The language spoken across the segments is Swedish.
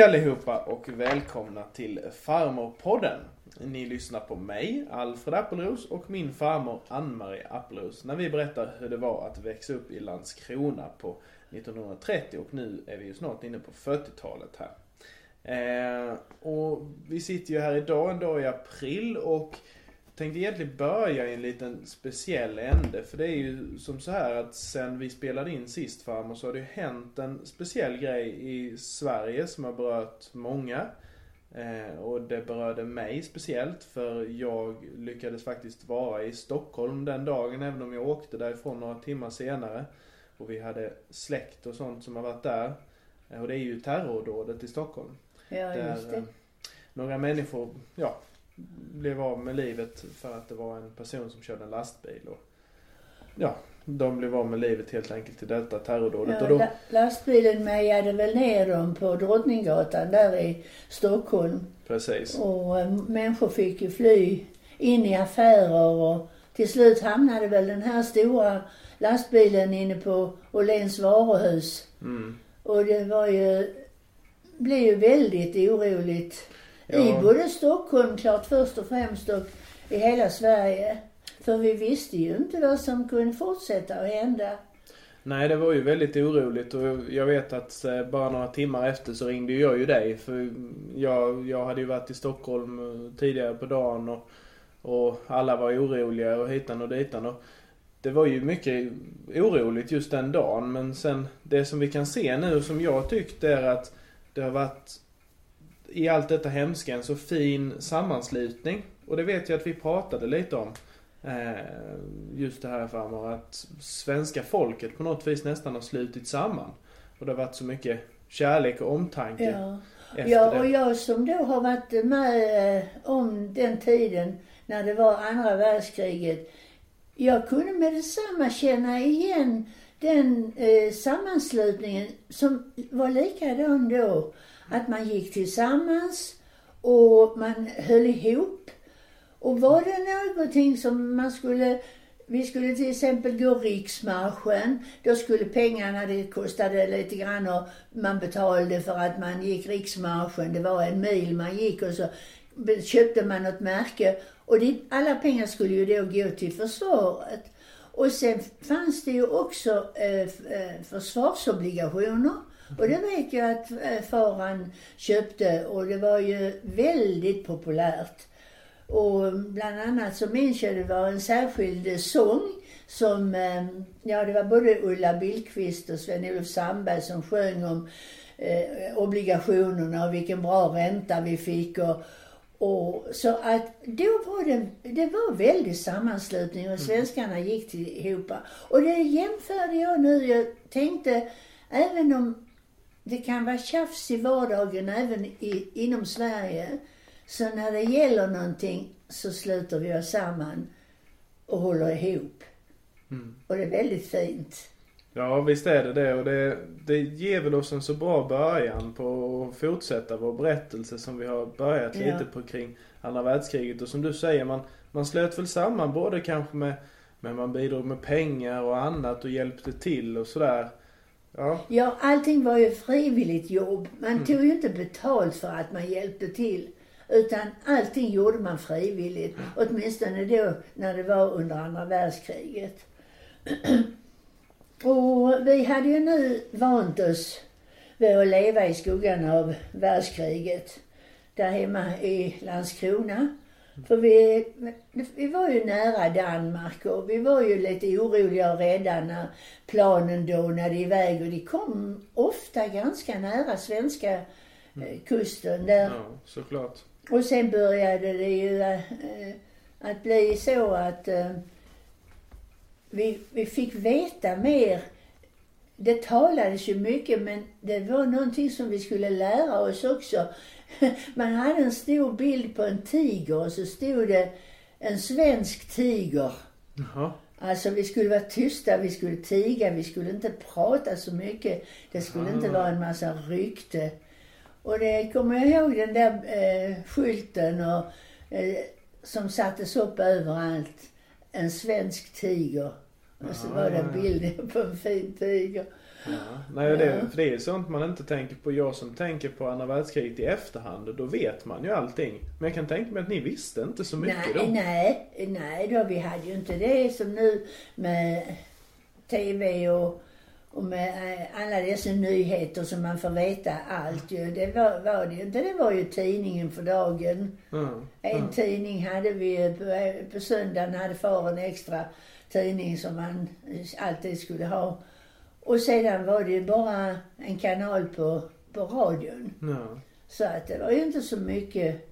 Hej allihopa och välkomna till Farmorpodden. Ni lyssnar på mig, Alfred Appelros och min farmor Ann-Marie Appelros när vi berättar hur det var att växa upp i Landskrona på 1930 och nu är vi ju snart inne på 40-talet här. Eh, och vi sitter ju här idag en dag i april och tänkte egentligen börja i en liten speciell ände. För det är ju som så här att sen vi spelade in sist farmor så har det ju hänt en speciell grej i Sverige som har berört många. Eh, och det berörde mig speciellt för jag lyckades faktiskt vara i Stockholm den dagen även om jag åkte därifrån några timmar senare. Och vi hade släkt och sånt som har varit där. Eh, och det är ju terrordådet i Stockholm. Ja, Där just det. eh, några människor, ja, blev av med livet för att det var en person som körde en lastbil. Och, ja, de blev av med livet helt enkelt i detta terrordådet. Ja, och då, la- lastbilen mejade väl ner dem på Drottninggatan där i Stockholm. precis. Och eh, människor fick ju fly in i affärer och till slut hamnade väl den här stora lastbilen inne på Åhléns varuhus. Mm. Och det var ju, blev ju väldigt oroligt i Ja. både Stockholm, klart först och främst, och i hela Sverige. För vi visste ju inte vad som kunde fortsätta att hända. Nej, det var ju väldigt oroligt och jag vet att eh, bara några timmar efter så ringde jag ju dig. För jag, jag hade ju varit i Stockholm eh, tidigare på dagen och, och alla var oroliga och hitan och ditan. Och det var ju mycket oroligt just den dagen. Men sen det som vi kan se nu som jag tyckte är att det har varit i allt detta hemska en så fin sammanslutning. Och det vet jag att vi pratade lite om. Eh, just det här farmor att svenska folket på något vis nästan har slutit samman. Och det har varit så mycket kärlek och omtanke Ja. efter Ja, det. och jag som då har varit med eh, om den tiden när det var andra världskriget. Jag kunde med detsamma känna igen den eh, sammanslutningen som var likadan då. Att man gick tillsammans och man höll ihop. Och var det någonting som man skulle vi skulle till exempel gå riksmarschen. Då skulle pengarna, det kostade lite grann och man betalade för att man gick riksmarschen. Det var en mil man gick och så köpte man något märke. Och det, alla pengar skulle ju då gå till försvaret. Och sen fanns det ju också eh, eh försvarsobligationer. Och det vet jag att eh, faran köpte och det var ju väldigt populärt. Och bland annat så minns jag det var en särskild sång som, eh, ja det var både Ulla Billqvist och Sven-Olof Sandberg som sjöng om eh, obligationerna och vilken bra ränta vi fick och, och så att då var det, det var väldigt sammanslutning och svenskarna gick ihop. Och det jämförde jag nu, jag tänkte även om det kan vara tjafs i vardagen även i, inom Sverige. Så när det gäller någonting så sluter vi oss samman och håller ihop. Mm. Och det är väldigt fint. Ja visst är det det och det, det ger väl oss en så bra början på att fortsätta vår berättelse som vi har börjat Ja. lite på kring andra världskriget. Och som du säger, man, man slöt väl samman både kanske med, men man bidrog med pengar och annat och hjälpte till och sådär. Ja, Ja, allting var ju frivilligt jobb. Man Mm. tog ju inte betalt för att man hjälpte till. Utan allting gjorde man frivilligt. Åtminstone då när det var under andra världskriget. Och vi hade ju nu vant oss vid att leva i skuggan av världskriget. Där hemma i Landskrona. För vi, vi var ju nära Danmark och vi var ju lite oroliga och rädda när planen dånade iväg och de kom ofta ganska nära svenska eh, kusten där. ja såklart. Och sen började det ju eh, att bli så att eh, vi, vi fick veta mer. Det talades ju mycket men det var någonting som vi skulle lära oss också. Man hade en stor bild på en tiger och så stod det en svensk tiger. Jaha. Alltså vi skulle vara tysta, vi skulle tiga, vi skulle inte prata så mycket. Det skulle inte Ah. vara en massa rykte. Och det kommer jag ihåg den där eh, skylten och, eh, som sattes upp överallt. En svensk tiger. Och så Ja, var det en ja. bild på en fin tiger. Ja. Nej, det, för det är sånt man inte tänker på. Jag som tänker på andra världskriget i efterhand, då vet man ju allting. Men jag kan tänka mig att ni visste inte så mycket nej, då. Nej, nej då vi hade ju inte det som nu med TV och, och med eh, alla dessa nyheter som man får veta allt ju. Det var, var det ju inte. Det var ju tidningen för dagen. Ja, En ja. tidning hade vi ju på, på söndagen hade far en extra tidning som man alltid skulle ha. Och sedan var det ju bara en kanal på, på radion. Ja. Så att det var ju inte så mycket.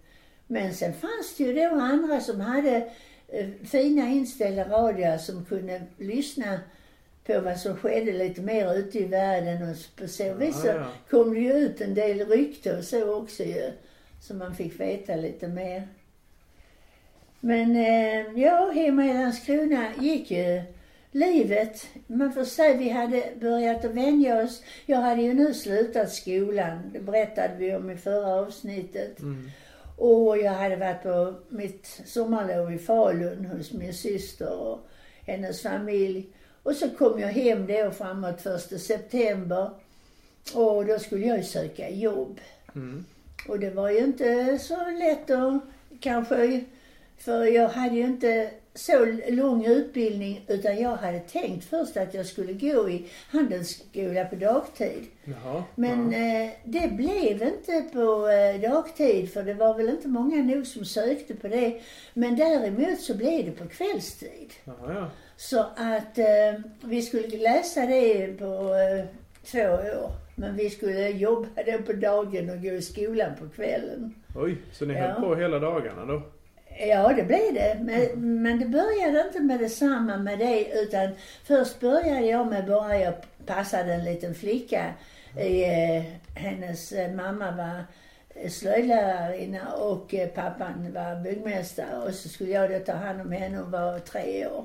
Men sen fanns det ju då andra som hade eh, fina inställda radior som kunde lyssna på vad som skedde lite mer ute i världen och på så vis så Ja, ja. kom det ju ut en del rykte och så också ju. Så man fick veta lite mer. Men eh, ja, hemma i Landskrona gick ju livet. Man får säga vi hade börjat att vänja oss. Jag hade ju nu slutat skolan. Det berättade vi om i förra avsnittet. Mm. Och jag hade varit på mitt sommarlov i Falun hos min syster och hennes familj. Och så kom jag hem då framåt första september. Och då skulle jag ju söka jobb. Mm. Och det var ju inte så lätt att kanske, för jag hade ju inte så lång utbildning utan jag hade tänkt först att jag skulle gå i handelsskola på dagtid. Jaha. Men ja. eh, det blev inte på eh, dagtid för det var väl inte många nog som sökte på det. Men däremot så blev det på kvällstid. Ja, ja. Så att eh, vi skulle läsa det på eh, två år. Men vi skulle jobba då på dagen och gå i skolan på kvällen. Oj, så ni Ja. höll på hela dagarna då? Ja, det blev det. Men, men det började inte med detsamma med det utan först började jag med bara jag passade en liten flicka. I, eh, hennes eh, mamma var eh, slöjdlärarinna och eh, pappan var byggmästare och så skulle jag då ta hand om henne, hon var tre år.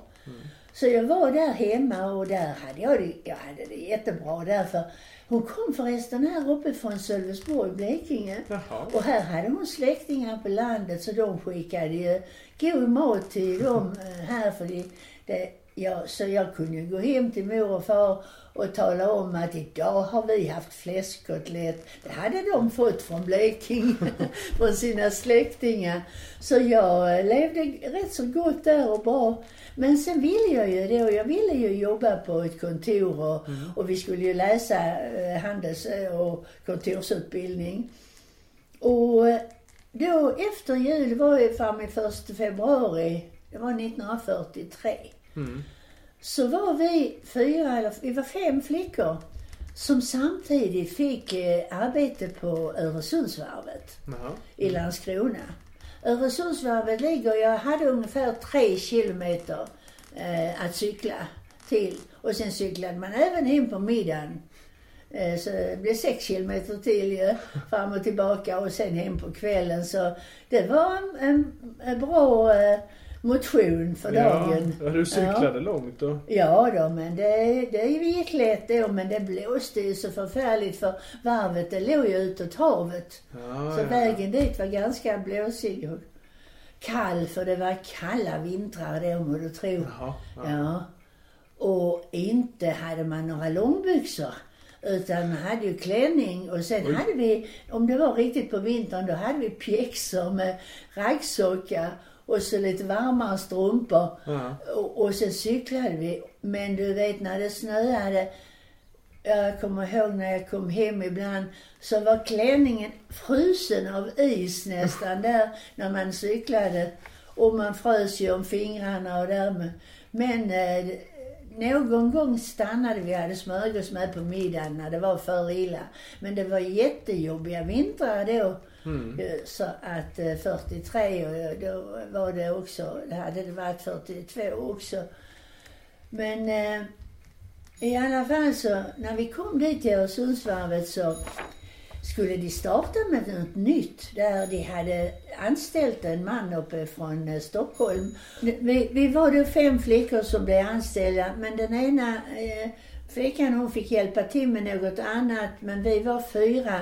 Så jag var där hemma och där hade jag det, jag hade det jättebra därför hon kom förresten här uppe från Sölvesborg, Blekinge. Jaha. Och här hade hon släktingar på landet så de skickade ju god mat till dem eh, här för det, det, ja, så jag kunde ju gå hem till mor och far och tala om att idag har vi haft fläskkotlett. Det hade de fått från Blekinge, från sina släktingar. Så jag eh, levde rätt så gott där och bra. Men sen ville jag ju det och jag ville ju jobba på ett kontor och, och vi skulle ju läsa eh, handels och kontorsutbildning. Och eh, då efter jul, det var ju fram i första februari, det var 1943. Mm. Så var vi fyra, eller vi var fem flickor som samtidigt fick eh, arbete på Öresundsvarvet Jaha. i Landskrona. Öresundsvarvet ligger, jag hade ungefär tre kilometer eh, att cykla till. Och sen cyklade man även hem på middagen. Eh, så det blev sex kilometer till ju, fram och tillbaka och sen hem på kvällen. Så det var en, en, en bra eh, motion för dagen. Ja, du cyklade långt då? Ja då, men det, det gick lätt då. Men det blåste ju så förfärligt för varvet det låg ju utåt havet. Ja, Så ja. vägen dit var ganska blåsig och kall för det var kalla vintrar då må du tro. Jaha. Ja. Ja. Och inte hade man några långbyxor. Utan man hade ju klänning och sen Oj. hade vi, om det var riktigt på vintern, då hade vi pjäxor med raggsockar och så lite varmare strumpor. Ja. Och, och sen cyklade vi. Men du vet när det snöade, jag kommer ihåg när jag kom hem ibland, så var klänningen frusen av is nästan där när man cyklade. Och man frös ju om fingrarna och där. Men eh, någon gång stannade vi och hade smörgås med på middagen när det var för illa. Men det var jättejobbiga vintrar då. Mm. Eh, så att eh, 43 då var det också, det hade det varit 42 också. Men eh, i alla fall så, när vi kom dit till Öresundsvarvet så skulle de starta med något nytt där de hade anställt en man uppe från eh, Stockholm. Vi, vi var då fem flickor som blev anställda men den ena eh, flickan hon fick hjälpa till med något annat men vi var fyra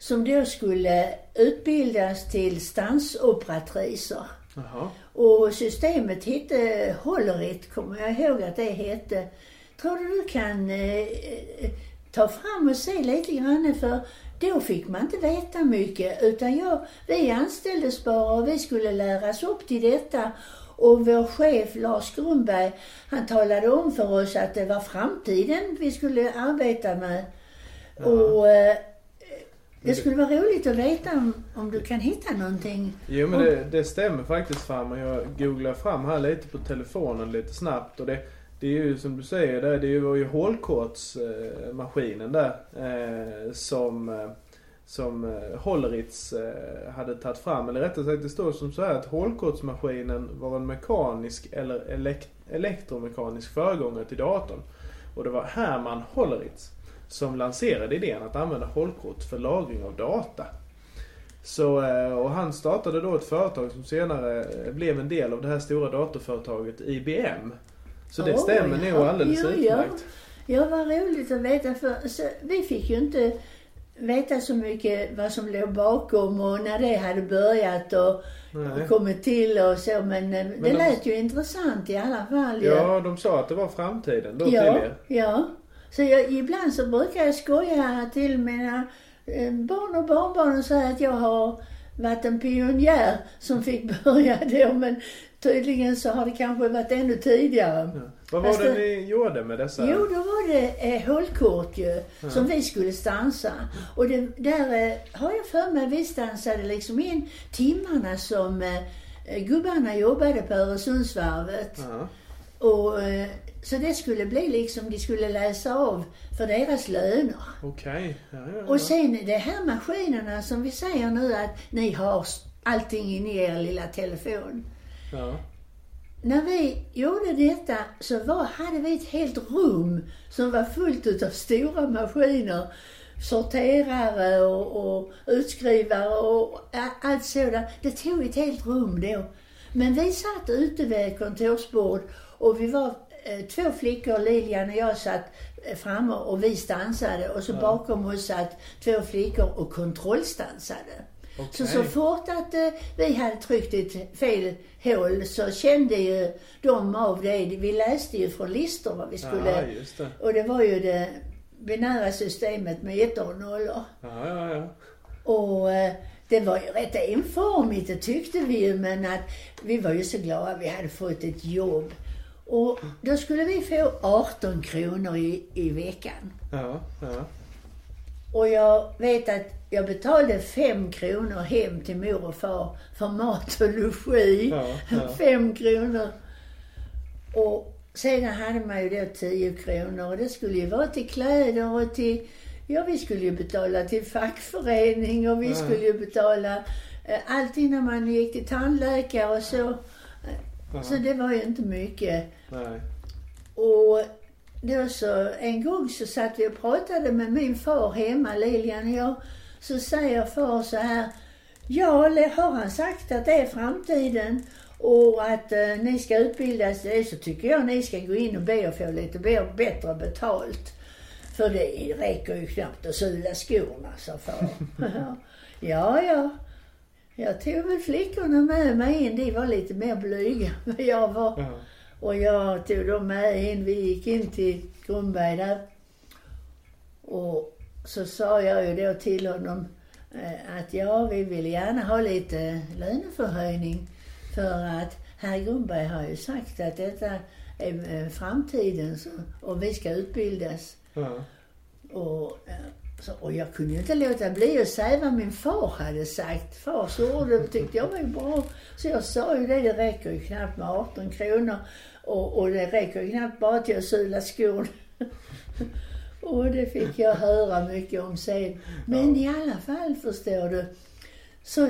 som då skulle utbildas till stansoperatriser. Jaha. Och systemet hette Hollerit, kommer jag ihåg att det hette. Tror du du kan eh, ta fram och se lite grann för då fick man inte veta mycket utan jag, vi anställdes bara och vi skulle läras upp till detta. Och vår chef Lars Grundberg, han talade om för oss att det var framtiden vi skulle arbeta med. Ja. Och eh, det skulle vara roligt att veta om, om du kan hitta någonting. Jo men det, det stämmer faktiskt fram. Jag googlar fram här lite på telefonen lite snabbt och det, det är ju som du säger där, det var ju hålkortsmaskinen där eh, som, eh, som eh, Holleritz eh, hade tagit fram. Eller rättare sagt det står som så här att hålkortsmaskinen var en mekanisk eller elek, elektromekanisk föregångare till datorn. Och det var Hermann Holleritz som lanserade idén att använda hålkort för lagring av data. Så, eh, och han startade då ett företag som senare eh, blev en del av det här stora datorföretaget IBM. Så det Oj, stämmer nog ja, alldeles ja, ja. utmärkt. Ja, vad roligt att veta för så, vi fick ju inte veta så mycket vad som låg bakom och när det hade börjat och, och kommit till och så. Men, eh, det de- lät ju intressant i alla fall. ju. Ja, de sa att det var framtiden då till ja, er. ja. Så jag, ibland så brukar jag skoja till mina eh, barn och barnbarn och säga att jag har varit en pionjär som fick börja då. Men tydligen så har det kanske varit ännu tidigare. Ja. Vad var Fast det ni gjorde med dessa? Jo, då var det eh, hålkort ju, som vi skulle stansa. Och det, där eh, har jag för mig vi stansade liksom in timmarna som eh, gubbarna jobbade på Öresundsvarvet. Ja. Och, eh, så det skulle bli liksom, de skulle läsa av för deras löner. Okej. Ja, ja, ja. Och sen de här maskinerna som vi säger nu att ni har allting in i er lilla telefon. ja. När vi gjorde detta så var, hade vi ett helt rum som var fullt utav stora maskiner. Sorterare och, och utskrivare och allt sådant. Det tog ett helt rum då. Men vi satt ute vid ett kontorsbord och vi var två flickor, Lilian och jag satt eh, framme och vi stansade och så bakom oss satt två flickor och kontrollstansade. Så Okej. så fort att eh, vi hade tryckt ett fel hål så kände ju de av det. Vi läste ju från listor vad vi skulle. Ja, just det. Och det var ju det binära systemet med ettor och nollor. Ja, ja, ja. Och eh, det var ju rätt enformigt, det tyckte vi ju. Men att vi var ju så glada vi hade fått ett jobb. Och då skulle vi få 18 kronor i, i veckan. Ja, ja. Och jag vet att jag betalade fem kronor hem till mor och far för mat och logi. Ja, ja. Fem kronor. Och sedan hade man ju då tio kronor och det skulle ju vara till kläder och till, ja vi skulle ju betala till fackförening och vi skulle ju betala eh, allt innan man gick till tandläkare och så. Så det var ju inte mycket. Nej. Och då så, en gång så satt vi och pratade med min far hemma, Lilian och jag. Så säger far så här, ja, har han sagt att det är framtiden och att eh, ni ska utbildas det så tycker jag ni ska gå in och be och få lite bättre betalt. För det räcker ju knappt att sula skorna, sa far. ja, ja. Jag tog väl flickorna med mig in, de var lite mer blyga än vad jag var. Ja. Och jag tog dem med in. Vi gick in till Grundberg där. Och så sa jag ju då till honom eh, att ja, vi vill gärna ha lite löneförhöjning. För att herr Grundberg har ju sagt att detta är eh, framtiden och vi ska utbildas. Ja. Och, eh, så, och jag kunde inte låta bli att säga vad min far hade sagt. Fars ord tyckte jag var bra. Så jag sa ju det, det räcker ju knappt med 18 kronor. Och, och det räcker ju knappt bara till att sula skor. och det fick jag höra mycket om sen. Men i alla fall förstår du, så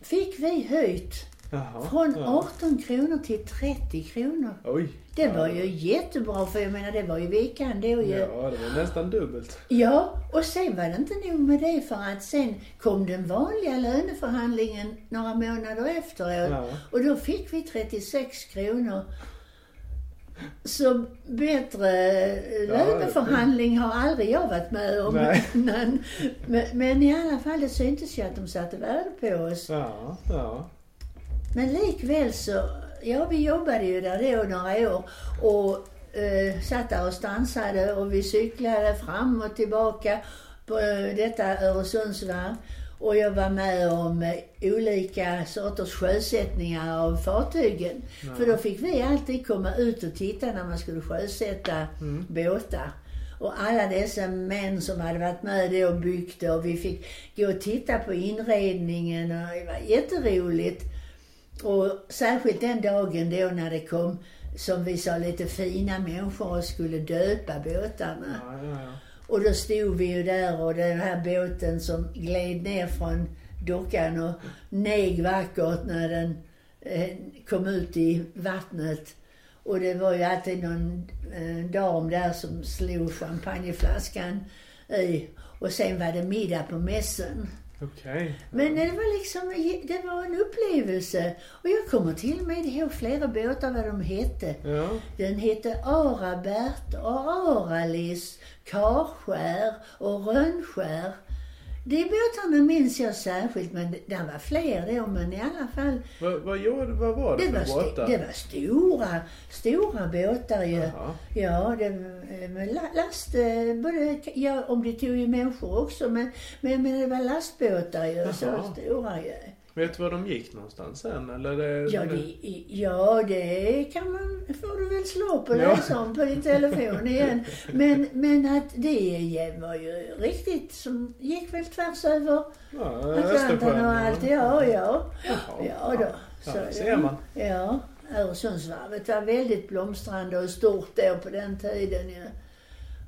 fick vi höjt Jaha. från ja. 18 kronor till 30 kronor. Oj. Det var ju jättebra för jag menar det var ju veckan då ju. Ja, det var nästan dubbelt. Ja, och sen var det inte nog med det för att sen kom den vanliga löneförhandlingen några månader efteråt. Ja. Och då fick vi 36 kronor. Så bättre eh, löneförhandling har aldrig jag varit med om Nej. innan. Men, men i alla fall, det syntes ju att de satte värde på oss. Ja, ja. Men likväl så, ja vi jobbade ju där då några år och eh, satt där och stansade och vi cyklade fram och tillbaka på eh, detta Öresundsvarv. Och jag var med om eh, olika sorters sjösättningar av fartygen. Ja. För då fick vi alltid komma ut och titta när man skulle sjösätta Mm. båtar. Och alla dessa män som hade varit med då och byggt och vi fick gå och titta på inredningen och det var jätteroligt. Och särskilt den dagen då när det kom, som vi sa, lite fina människor och skulle döpa båtarna. Ja, ja, ja. Och då stod vi ju där och den här båten som gled ner från dockan och neg vackert när den eh, kom ut i vattnet. Och det var ju alltid någon eh, dam där som slog champagneflaskan i. Och sen var det middag på mässen. Okej. Men det var liksom, det var en upplevelse. Och jag kommer till och med ihåg flera båtar vad de hette. Ja. Den hette Arabert och Aralis, Karskär och Rönnskär. De båtarna minns jag särskilt, men det var fler då, men i alla fall. Vad, vad, gjorde, vad var det, Det var, för st- båtar? det var stora, stora båtar ju. Jaha. Ja, det var med la- last, eh, både, ja, om det tog ju människor också, men, men, men det var lastbåtar ju, så Jaha. stora ju. Vet du var de gick någonstans sen? Eller det, Ja, det, ja, det kan man, får du väl slå och Ja. läsa om på din telefon igen. Men, men att det var ju riktigt som gick väl tvärs över ja, Atlanten och allt. Ja, ja. Ja då. Ja, Så, det ser man. Ja, Öresundsvarvet var väldigt blomstrande och stort då på den tiden ju.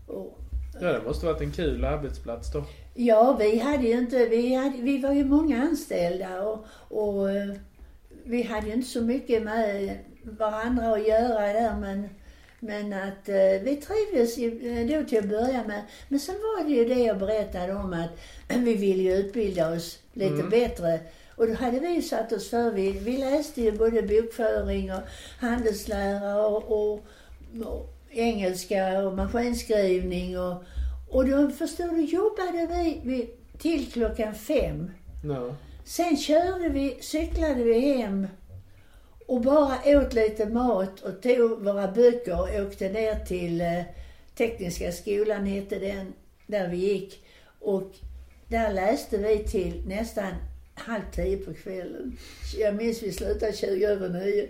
Och, Ja, det måste varit en kul arbetsplats då. Ja, vi hade ju inte, vi, hade, vi var ju många anställda och, och eh, vi hade ju inte så mycket med varandra att göra där men, men att eh, vi trivdes ju eh, då till att börja med. Men sen var det ju det jag berättade om att vi ville ju utbilda oss lite Mm. bättre. Och då hade vi satt oss för, vi, vi läste ju både bokföring och handelslära och, och, och engelska och maskinskrivning och, och då förstår du, jobbade vi, vi till klockan fem. Ja. Sen körde vi, cyklade vi hem och bara åt lite mat och tog våra böcker och åkte ner till eh, Tekniska skolan, hette den, där vi gick. Och där läste vi till nästan halv tio på kvällen. Jag minns vi slutade 20 över nio.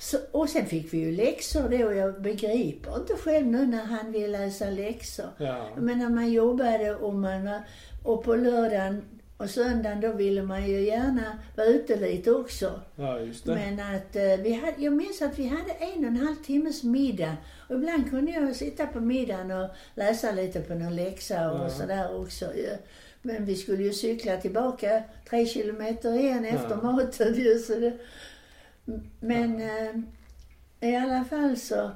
Så, och sen fick vi ju läxor då. Jag begriper inte själv nu när han vill läsa läxor. Ja. Jag menar man jobbade och man och på lördagen och söndagen då ville man ju gärna vara ute lite också. ja, just det. Men att eh, vi hade, jag minns att vi hade en och en halv timmes middag. Och ibland kunde jag sitta på middagen och läsa lite på någon läxa och Ja. sådär också. Men vi skulle ju cykla tillbaka tre kilometer igen efter Ja. maten ju. Så det, men eh, i alla fall så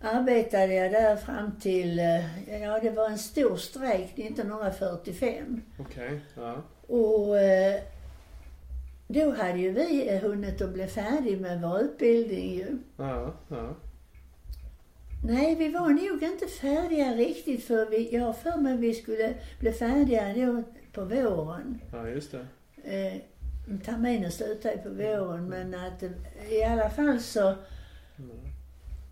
arbetade jag där fram till, eh, ja det var en stor strejk 1945. Okej. Ja. Och eh, då hade ju vi eh, hunnit att bli färdig med vår utbildning ju. Ja. Ja. Nej, vi var nog inte färdiga riktigt för vi, jag har för mig vi skulle bli färdiga då på våren. Ja, just det. Terminen slutade ju på våren men att eh, i alla fall så,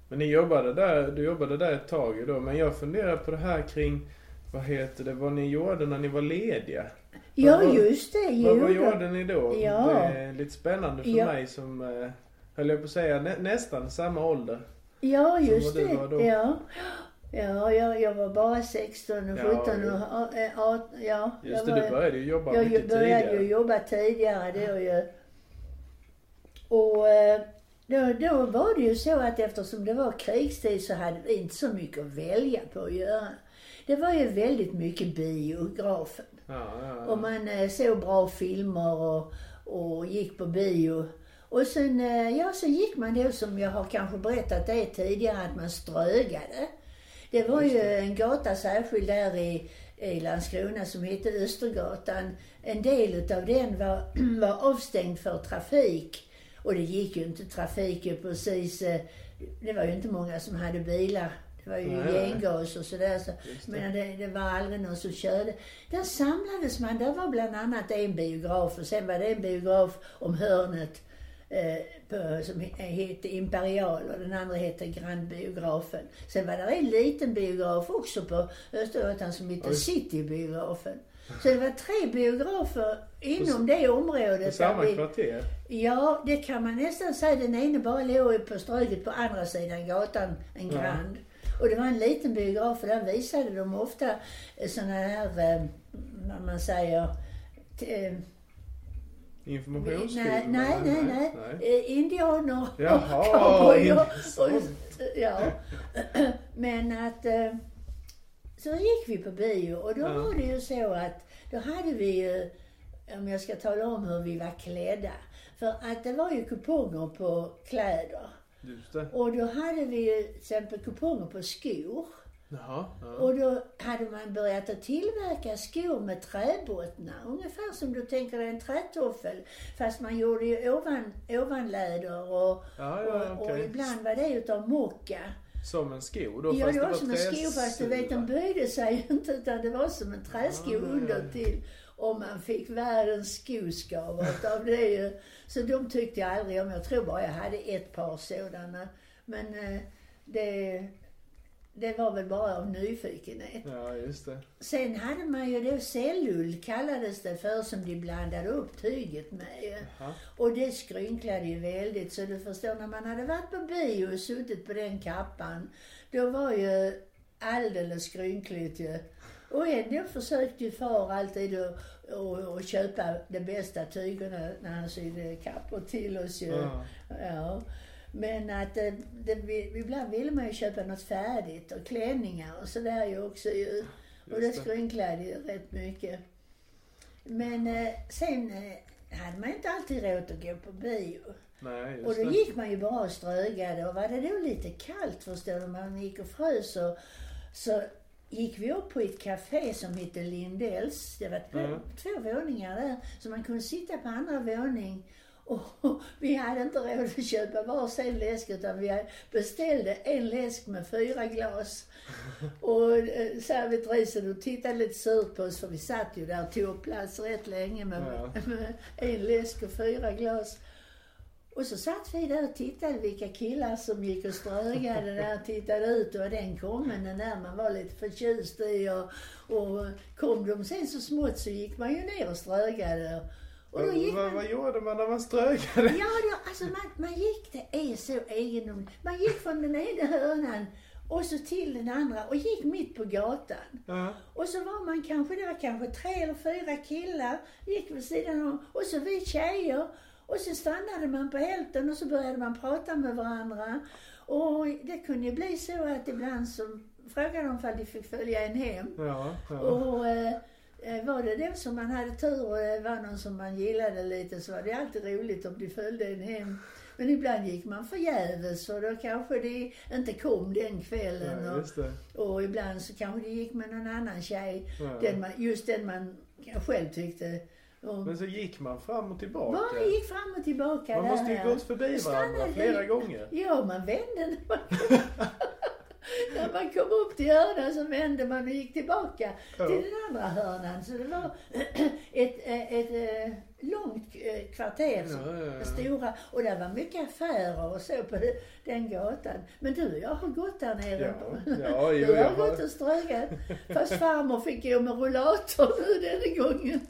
Men ni jobbade där, du jobbade där ett tag då. Men jag funderar på det här kring, vad heter det, vad ni gjorde när ni var lediga. ja Vad- just det, Vad, vad gjorde ni då? Ja. Det är lite spännande för Ja. mig som, eh, höll jag på att säga, nä, nästan samma ålder. Ja, just det. Ja. Ja, jag, jag var bara 16 och Ja, 17 jo. och eh, 18, ja. Just jag det, var, du började ju jobba Jag mycket började tidigare. ju jobba tidigare då ju. Och eh, då, då var det ju så att eftersom det var krigstid så hade vi inte så mycket att välja på att göra. Det var ju väldigt mycket biografen. Ja, ja, ja. Och man eh, såg bra filmer och, och gick på bio. Och sen, eh, ja, så gick man då som jag har kanske berättat det tidigare att man strögade. Det var ju en gata särskild där i, i Landskrona som hette Östergatan. En del utav den var, var avstängd för trafik. Och det gick ju inte trafik precis. eh, Det var ju inte många som hade bilar. Det var ju gengas och sådär. Så, men det, det var aldrig någon som körde. Där samlades man. Där var bland annat en biograf och sen var det en biograf om hörnet på, som he- hette Imperial och den andra hette Grand Biografen. Sen var det en liten biograf också på Östergötland som hette Oj. Citybiografen. Så det var tre biografer inom det området. samma där vi- kvarter? Ja, det kan man nästan säga. Den ene bara låg på Stryket på andra sidan gatan, en Ja. Grand. Och det var en liten biograf och där visade de ofta sådana här, eh, vad man säger, Informationsfilm? nej, nej, nej, nej. Eh, Indianer Jaha, och cowboyer. ja. Men att eh, så gick vi på bio och då Ja. var det ju så att då hade vi ju, om jag ska tala om hur vi var klädda. För att det var ju kuponger på kläder. Just det. Och då hade vi ju till exempel kuponger på skor. Jaha. Ja. Och då hade man börjat att tillverka skor med träbottnar. Ungefär som du tänker dig en trätoffel. Fast man gjorde ju ovan, ovanläder och, Ja, ja, och, och okej. ibland var det utav mocka. Som en sko då? Ja, fast det var som en sko fast du vet den böjde sig inte utan det var som en träsko Ja, ja, under till. Och man fick världens skoskavet av det ju. Så de tyckte jag aldrig om. Jag tror bara jag hade ett par sådana. Men eh, det, det var väl bara av nyfikenhet. Ja, just det. Sen hade man ju då cellull kallades det för som de blandade upp tyget med ju. Jaha. Och det skrynklade ju väldigt så du förstår när man hade varit på bio och suttit på den kappan. Då var ju alldeles skrynkligt ju. Och ändå försökte ju far alltid att och, och köpa de bästa tygerna när han sydde kappor till oss ju. Ja. Ja. Men att det, det, vi- ibland ville man ju köpa något färdigt och klänningar och sådär ju också ju. Och det det. skrynklade ju rätt mycket. Men eh, sen eh, hade man inte alltid råd att gå på bio. Nej, Och då det. gick man ju bara och strögade och var det då lite kallt förstår du, man gick och frös och så gick vi upp på ett café som hette Lindells. Det var två, Mm. två våningar där, så man kunde sitta på andra våning. Och vi hade inte råd att köpa varsin läsk utan vi beställde en läsk med fyra glas. Och eh, servitrisen och tittade lite surt på oss för vi satt ju där och tog plats rätt länge med, Ja. med en läsk och fyra glas. Och så satt vi där och tittade vilka killar som gick och strögade där, tittade ut och den kommen den där man var lite förtjust i och, och kom de sen så smått så gick man ju ner och strögade. Och då Vad, gick man... vad gjorde man när man strögade? Ja, då, alltså man, man gick, det är så egendomligt. Man gick från den ena hörnan och så till den andra och gick mitt på gatan. Ja. Och så var man kanske, det var kanske tre eller fyra killar, gick vid sidan om, och så vi tjejer. Och så stannade man på hälften och så började man prata med varandra. Och det kunde ju bli så att ibland så frågade de ifall de fick följa en hem. Ja, ja. Och det då som man hade tur och det var någon som man gillade lite så var det alltid roligt om de följde en hem. Men ibland gick man förgäves och då kanske de inte kom den kvällen. ja, och, och ibland så kanske de gick med någon annan tjej. Ja. Den man, just den man själv tyckte om. Men så gick man fram och tillbaka. Bara gick fram och tillbaka Man måste ju gått förbi varandra flera gånger. Ja, man vände när man kom, upp till hörnan så vände man och gick tillbaka Ja. till den andra hörnan. Så det var ett, ett, ett, eh, långt eh, kvarter, som, Ja, ja, stora. Och det var mycket affärer och så på den gatan. Men du, jag har gått där nere. Ja, ja, jo, du jag har har- gått och strögat. Fast farmor fick gå med rullator nu denna gången.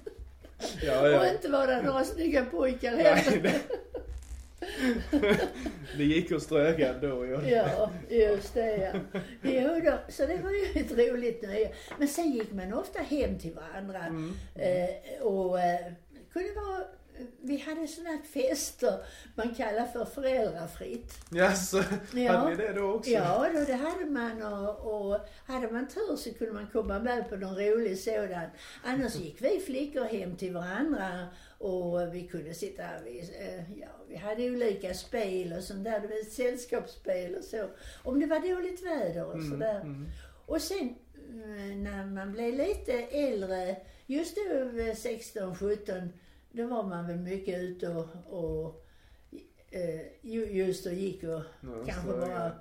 Ja, Och ja. inte var det några snygga pojkar heller. det... gick och strögade då. Ja. Ja, just det ja. Jo då, så det var ju ett roligt nöje. Men sen gick man ofta hem till varandra. Mm. Eh, och eh, kunde vara, vi hade sådana fester man kallar för föräldrafritt. Jaså, Ja. hade vi det då också? Ja, då, det hade man och, och hade man tur så kunde man komma med på någon rolig sådan. Annars gick vi flickor hem till varandra och vi kunde sitta, vi, eh, ja, vi hade olika spel och sånt där, det var sällskapsspel och så. Om det var dåligt väder och Mm, sådär. mm. Och sen eh, när man blev lite äldre, just då vid 16, 17, då var man väl mycket ute och, och eh, ju- just och gick och Ja, kanske bara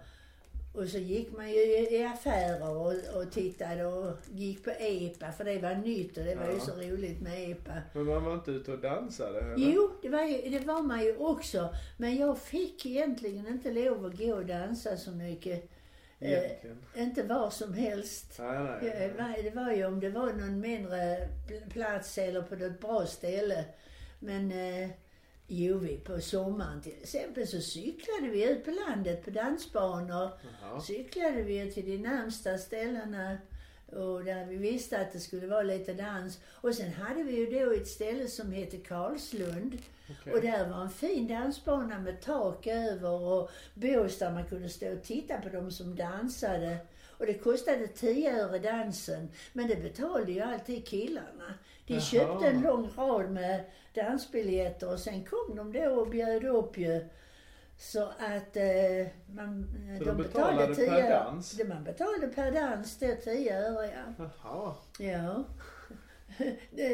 och så gick man ju i affärer och, och tittade och gick på EPA för det var nytt och det var ju Ja. så roligt med EPA. Men man var inte ute och dansade? Eller? Jo, det var, ju, det var man ju också. Men jag fick egentligen inte lov att gå och dansa så mycket. Eh, inte var som helst. Nej, nej. Det var- Det var ju om det var någon mindre pl- plats eller på något bra ställe. Men eh, jo, vi på sommaren till exempel så cyklade vi ut på landet på dansbanor. Jaha. Cyklade vi till de närmsta ställena och där vi visste att det skulle vara lite dans. Och sen hade vi ju då ett ställe som hette Karlslund. Okej. Och där var en fin dansbana med tak över och bås där man kunde stå och titta på de som dansade. Och det kostade 10 öre dansen. Men det betalade ju alltid killarna. De Jaha. köpte en lång rad med dansbiljetter och sen kom de då och bjöd upp ju. Så att eh, man, Så de de betalade per 10 dans? Det man betalade per dans, det 10 öre ja. Jaha. Ja.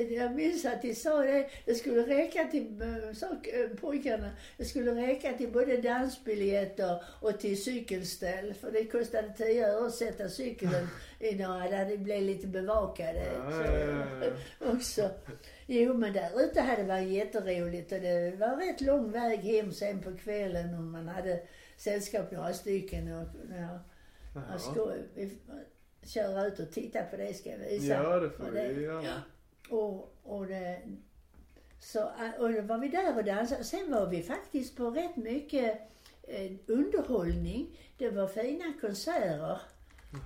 Jag minns att de sa det, det skulle räcka till, eh, sa eh, pojkarna, det skulle räcka till både dansbiljetter och till cykelställ. För det kostade 10 öre att sätta cykeln i några där det blev lite bevakade. Ja, så, ja, ja, ja. också. Jo men där ute hade det varit jätteroligt och det var rätt lång väg hem sen på kvällen om man hade sällskap några stycken. Och, ja, Jaha. ska, vi köra ut och titta på det ska jag visa. Ja, det får vi göra. Och, och, det, så, och då var vi där och dansade. Sen var vi faktiskt på rätt mycket eh, underhållning. Det var fina konserter.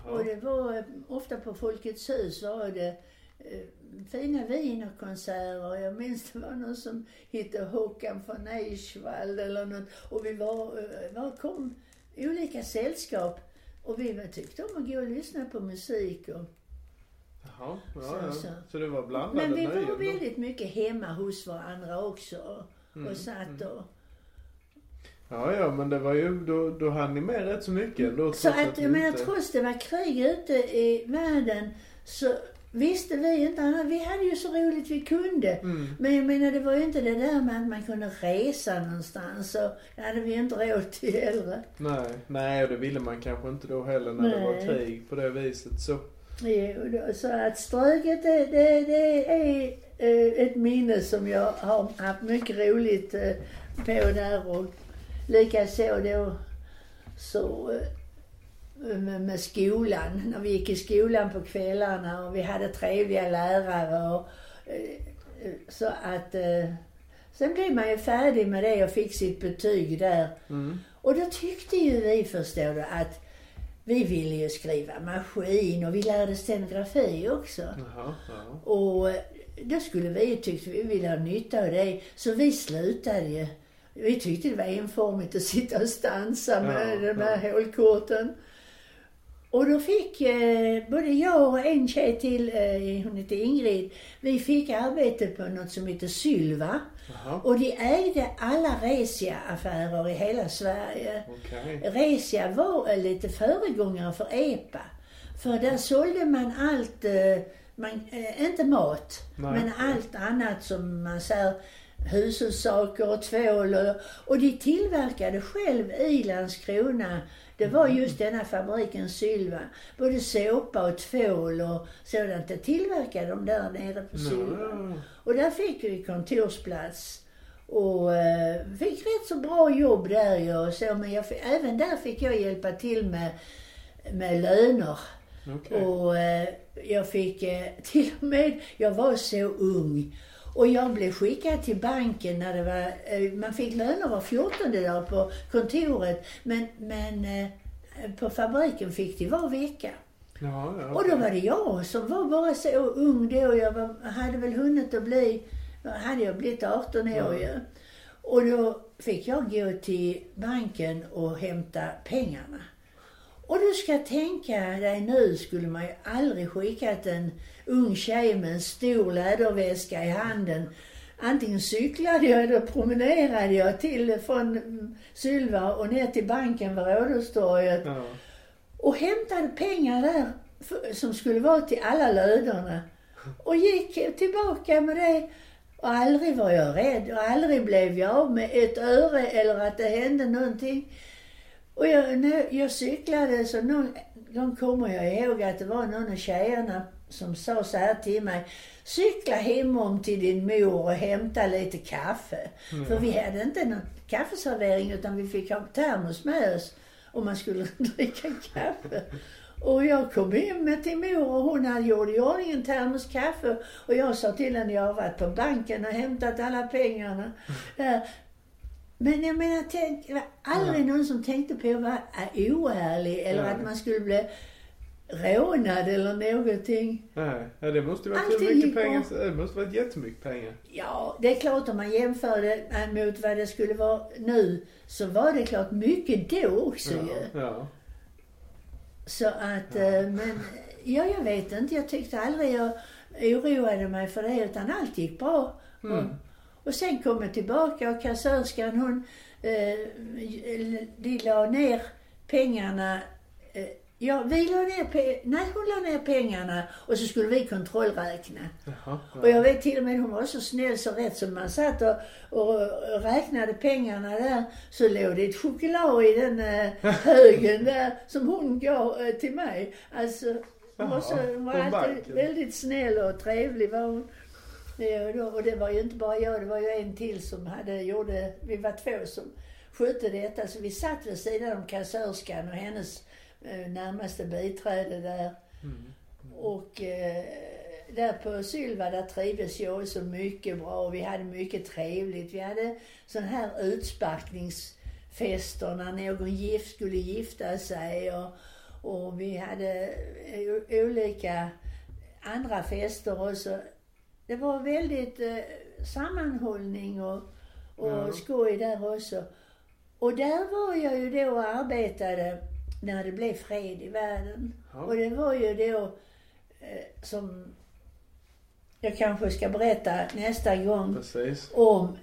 Och Jaha. det var eh, ofta på Folkets hus var det eh, fina wienerkonserter. Jag minns det var någon som hette Håkan von Eichwald eller något. Och vi var, eh, var kom olika sällskap. Och vi tyckte om att gå och lyssna på musik. Och, Jaha. Ja, Så- ja. så. Så det var blandade men vi nöjen var då? väldigt mycket hemma hos varandra också. Och, Mm, satt och... Ja, ja, men det var ju, då, då hann ni med rätt så mycket ändå. Så att, ni jag menar, inte- trots det var krig ute i världen så visste vi inte annat. Vi hade ju så roligt vi kunde. Mm. Men jag menar, det var ju inte det där med att man kunde resa någonstans. Så det hade vi ju inte råd till heller. Nej, nej, och det ville man kanske inte då heller när det var Nej. krig på det viset. Så, då- Så att Ströget, det, det, det är eh, ett minne som jag har haft mycket roligt eh, på där. Och likaså då så eh, med, skolan, när vi gick i skolan på kvällarna och vi hade trevliga lärare och så att sen blev man ju färdig med det och fick sitt betyg där. mm. Och då tyckte ju vi, förstår du, att vi ville ju skriva maskin och vi lärde stenografi också. Jaha, ja. Och då skulle vi ju tyckt vi ville ha nytta av det. Så vi slutade ju. Vi tyckte det var enformigt att sitta och stansa med Ja, de här hålkorten. Och då fick eh, både jag och en tjej till, eh, hon heter Ingrid, vi fick arbete på något som heter Sylva. Jaha, Och de ägde alla Resia-affärer i hela Sverige. okej. Resia var eh, lite föregångare för EPA. För där sålde man allt, eh, man, eh, inte mat, Nej. men allt annat som man säger hushållssaker och tvål och, och de tillverkade själv i Landskrona. Det var Mm. just denna fabriken Sylva. Både såpa och tvål och sådant. Det tillverkade de där nere på Sylva. Ja, Och där fick vi kontorsplats. Och eh, fick rätt så bra jobb där ju och så. Men fick- även där fick jag hjälpa till med, med löner. okej. Och eh, jag fick eh, till och med, jag var så ung. Och jag blev skickad till banken när det var, eh, man fick löner var 14 dag på kontoret. Men, men eh, på fabriken fick de var vecka. Ja, ja, Och då var det jag som var bara så ung då. Jag var, hade väl hunnit att bli, hade jag blivit 18 år Ja. ju. Och då fick jag gå till banken och hämta pengarna. Och du ska tänka dig nu skulle man ju aldrig skickat en ung tjej med en stor läderväska i handen. Antingen cyklade jag eller promenerade jag till från Sylva och ner till banken vid Rådhustorget Ja. och hämtade pengar där för, som skulle vara till alla lönerna. Och gick tillbaka med det. Och aldrig var jag rädd och aldrig blev jag av med ett öre eller att det hände någonting. Och jag, när jag cyklade så någon gång kommer jag ihåg att det var någon av tjejerna som sa så här till mig. Cykla hemom till din mor och hämta lite kaffe. Mm. För vi hade inte någon kaffeservering utan vi fick ha termos med oss om man skulle dricka kaffe. Och jag kom hem med till mor och hon hade gjort i ordning en termos kaffe. Och jag sa till henne, jag har varit på banken och hämtat alla pengarna. Där. Men jag menar, tänk, det var aldrig någon som tänkte på att vara oärlig eller att man skulle bli rånad eller någonting. Nej, ja, det måste varit Allting mycket gick bra. pengar. Det måste varit jättemycket pengar. Ja, det är klart om man jämför det mot vad det skulle vara nu så var det klart mycket då också ju. Ja, ja. Så att, eh, men ja, jag vet inte. Jag tyckte aldrig jag oroade mig för det utan allt gick bra. Mm. Och, och sen kom jag tillbaka och kassörskan hon, eh, de la ner pengarna eh, Ja, vi la ner, pe- nej hon la ner pengarna och så skulle vi kontrollräkna. Jaha, ja. Och jag vet till och med hon var så snäll så rätt som man satt och, och, och räknade pengarna där så låg det ett choklad i den eh, högen där som hon gav eh, till mig. Alltså hon var, så, hon var alltid väldigt snäll och trevlig var hon. Ja, och det var ju inte bara jag, det var ju en till som hade, gjorde, vi var två som skötte detta. Så vi satt vid sidan om kassörskan och hennes närmaste biträde där. Mm. Och eh, där på Sylva där trivdes jag så mycket bra och vi hade mycket trevligt. Vi hade sån här utsparkningsfester när någon gift skulle gifta sig och, och vi hade o- olika andra fester också. Det var väldigt eh, sammanhållning och, och Ja. skoj där också. Och där var jag ju då och arbetade när det blev fred i världen. Ja. Och det var ju då eh, som jag kanske ska berätta nästa gång Precis. om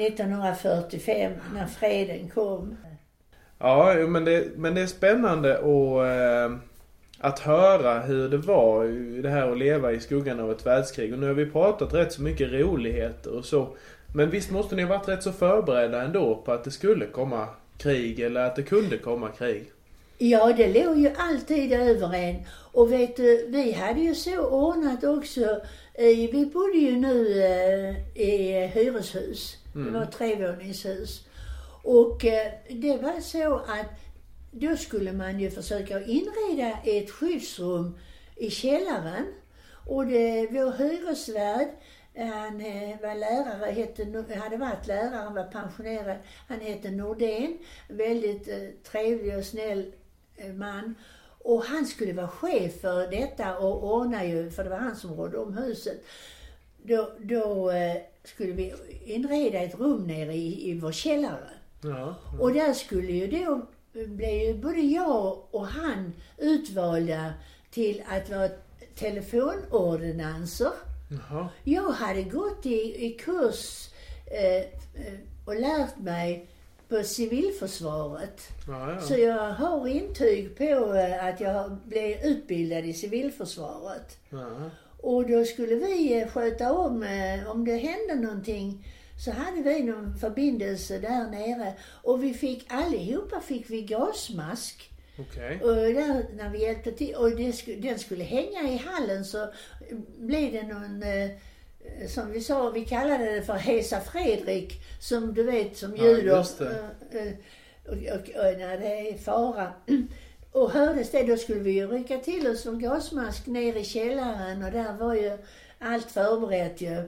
1945 när freden kom. Ja, men det, men det är spännande och, eh, att höra hur det var det här att leva i skuggan av ett världskrig. Och nu har vi pratat rätt så mycket roligheter och så. Men visst måste ni ha varit rätt så förberedda ändå på att det skulle komma krig eller att det kunde komma krig? Ja, det låg ju alltid över en. Och vet du, vi hade ju så ordnat också. I, vi bodde ju nu eh, i hyreshus. Det var trevåningshus. Och eh, det var så att då skulle man ju försöka inreda ett skyddsrum i källaren. Och det, vår hyresvärd, han eh, var lärare, hette, hade varit lärare, han var pensionerad. Han hette Nordén. Väldigt eh, trevlig och snäll eh, man. Och han skulle vara chef för detta och ordna ju, för det var han som rådde om huset. Då, då eh, skulle vi inreda ett rum nere i, i vår källare. Ja. Och där skulle ju då bli ju både jag och han utvalda till att vara telefonordinanser. Jaha. Jag hade gått i, i kurs eh, eh, och lärt mig på civilförsvaret. Ja, ja. Så jag har intyg på eh, att jag blev utbildad i civilförsvaret. ja. Och då skulle vi eh, sköta om, eh, om det hände någonting, så hade vi någon förbindelse där nere. Och vi fick, allihopa fick vi gasmask. Okej. Och där, när vi hjälpte till. Och det den skulle hänga i hallen så blev det någon, som vi sa, vi kallade det för Hesa Fredrik, som du vet, som Ja, ljuder. det. eh, eh, och, och, och när det är fara. Och hördes det, då skulle vi ju rycka till oss som gasmask ner i källaren och där var ju allt förberett ju.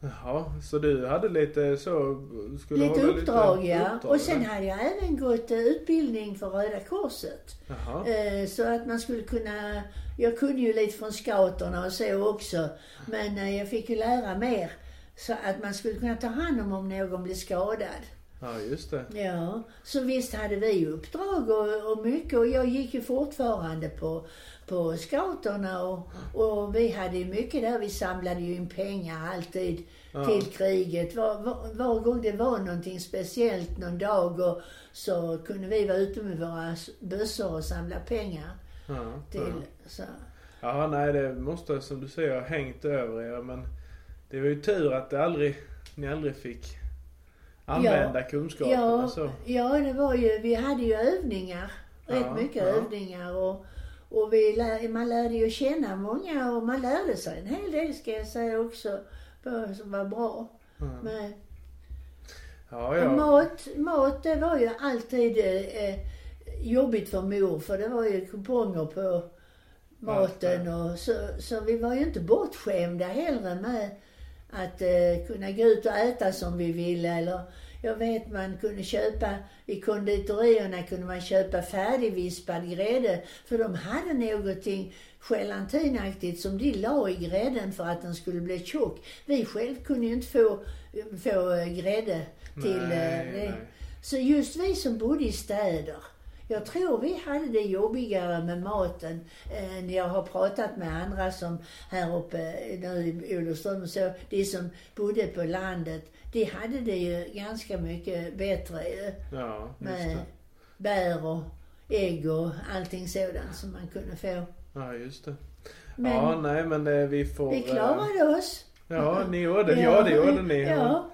Jaha, så du hade lite så... Skulle Lite uppdrag ja. uppdrag, Och sen hade jag även gått eh, utbildning för Röda Korset. Jaha. Eh, Så att man skulle kunna, jag kunde ju lite från scouterna och så också. Men eh, jag fick ju lära mer. Så att man skulle kunna ta hand om om någon blev skadad. Ja, just det. Ja, så visst hade vi uppdrag och, och mycket. Och jag gick ju fortfarande på, på scouterna och, och vi hade ju mycket där. Vi samlade ju in pengar alltid Ja. till kriget. Var, var, var gång det var någonting speciellt någon dag och så kunde vi vara ute med våra bössor och samla pengar Ja, till. ja. Så. Ja, nej det måste som du säger ha hängt över er men det var ju tur att det aldrig, ni aldrig fick använda kunskaperna Ja, så. ja, det var ju, vi hade ju övningar. Rätt Ja, mycket ja. övningar och, och vi lär, man lärde ju känna många och man lärde sig en hel del ska jag säga också. Som var bra. Mm. Med, Ja, ja. mat, mat det var ju alltid eh, jobbigt för mor för det var ju kuponger på maten och så, så vi var ju inte bortskämda heller med att eh, kunna gå ut och äta som vi ville eller jag vet man kunde köpa, i konditorierna kunde man köpa färdigvispad grädde för de hade någonting gelatinaktigt som de la i grädden för att den skulle bli tjock. Vi själv kunde ju inte få, få grädde till eh, Nej, det. nej. Så just vi som bodde i städer, jag tror vi hade det jobbigare med maten än jag har pratat med andra som här uppe nu i Olofström så, de som bodde på landet, de hade det ju ganska mycket bättre ju, Ja, just med det. bär och ägg och allting sådant som man kunde få. Ja, just det. Men ja, nej men eh, vi får... vi eh, klarade oss. Ja, ni gjorde det. Ja, det gjorde ni. Ja,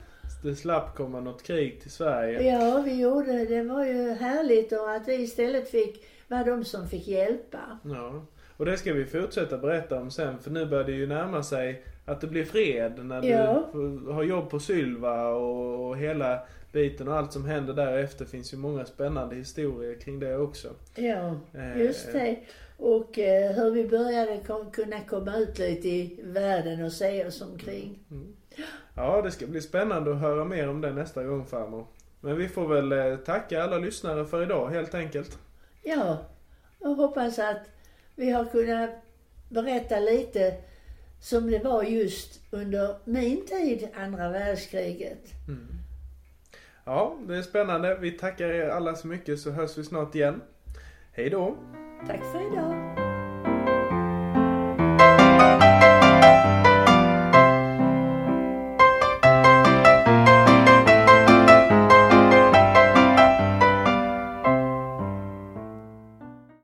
Det slapp komma något krig till Sverige. ja, vi gjorde det. Det var ju härligt och att vi istället fick vara de som fick hjälpa. Ja. Och det ska vi fortsätta berätta om sen för nu börjar det ju närma sig att det blir fred när du Ja. får- har jobb på Sylva och, och hela biten och allt som händer därefter finns ju många spännande historier kring det också. Ja, Eh, just det. Och eh, hur vi började kom, kunna komma ut lite i världen och se oss omkring. Ja, det ska bli spännande att höra mer om det nästa gång farmor. Men vi får väl eh, tacka alla lyssnare för idag helt enkelt. Ja, och hoppas att vi har kunnat berätta lite som det var just under min tid, andra världskriget. Ja, det är spännande. Vi tackar er alla så mycket så hörs vi snart igen. Hej då! Tack för idag.